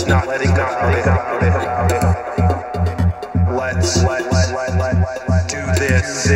Let's not let it go. Let's do this.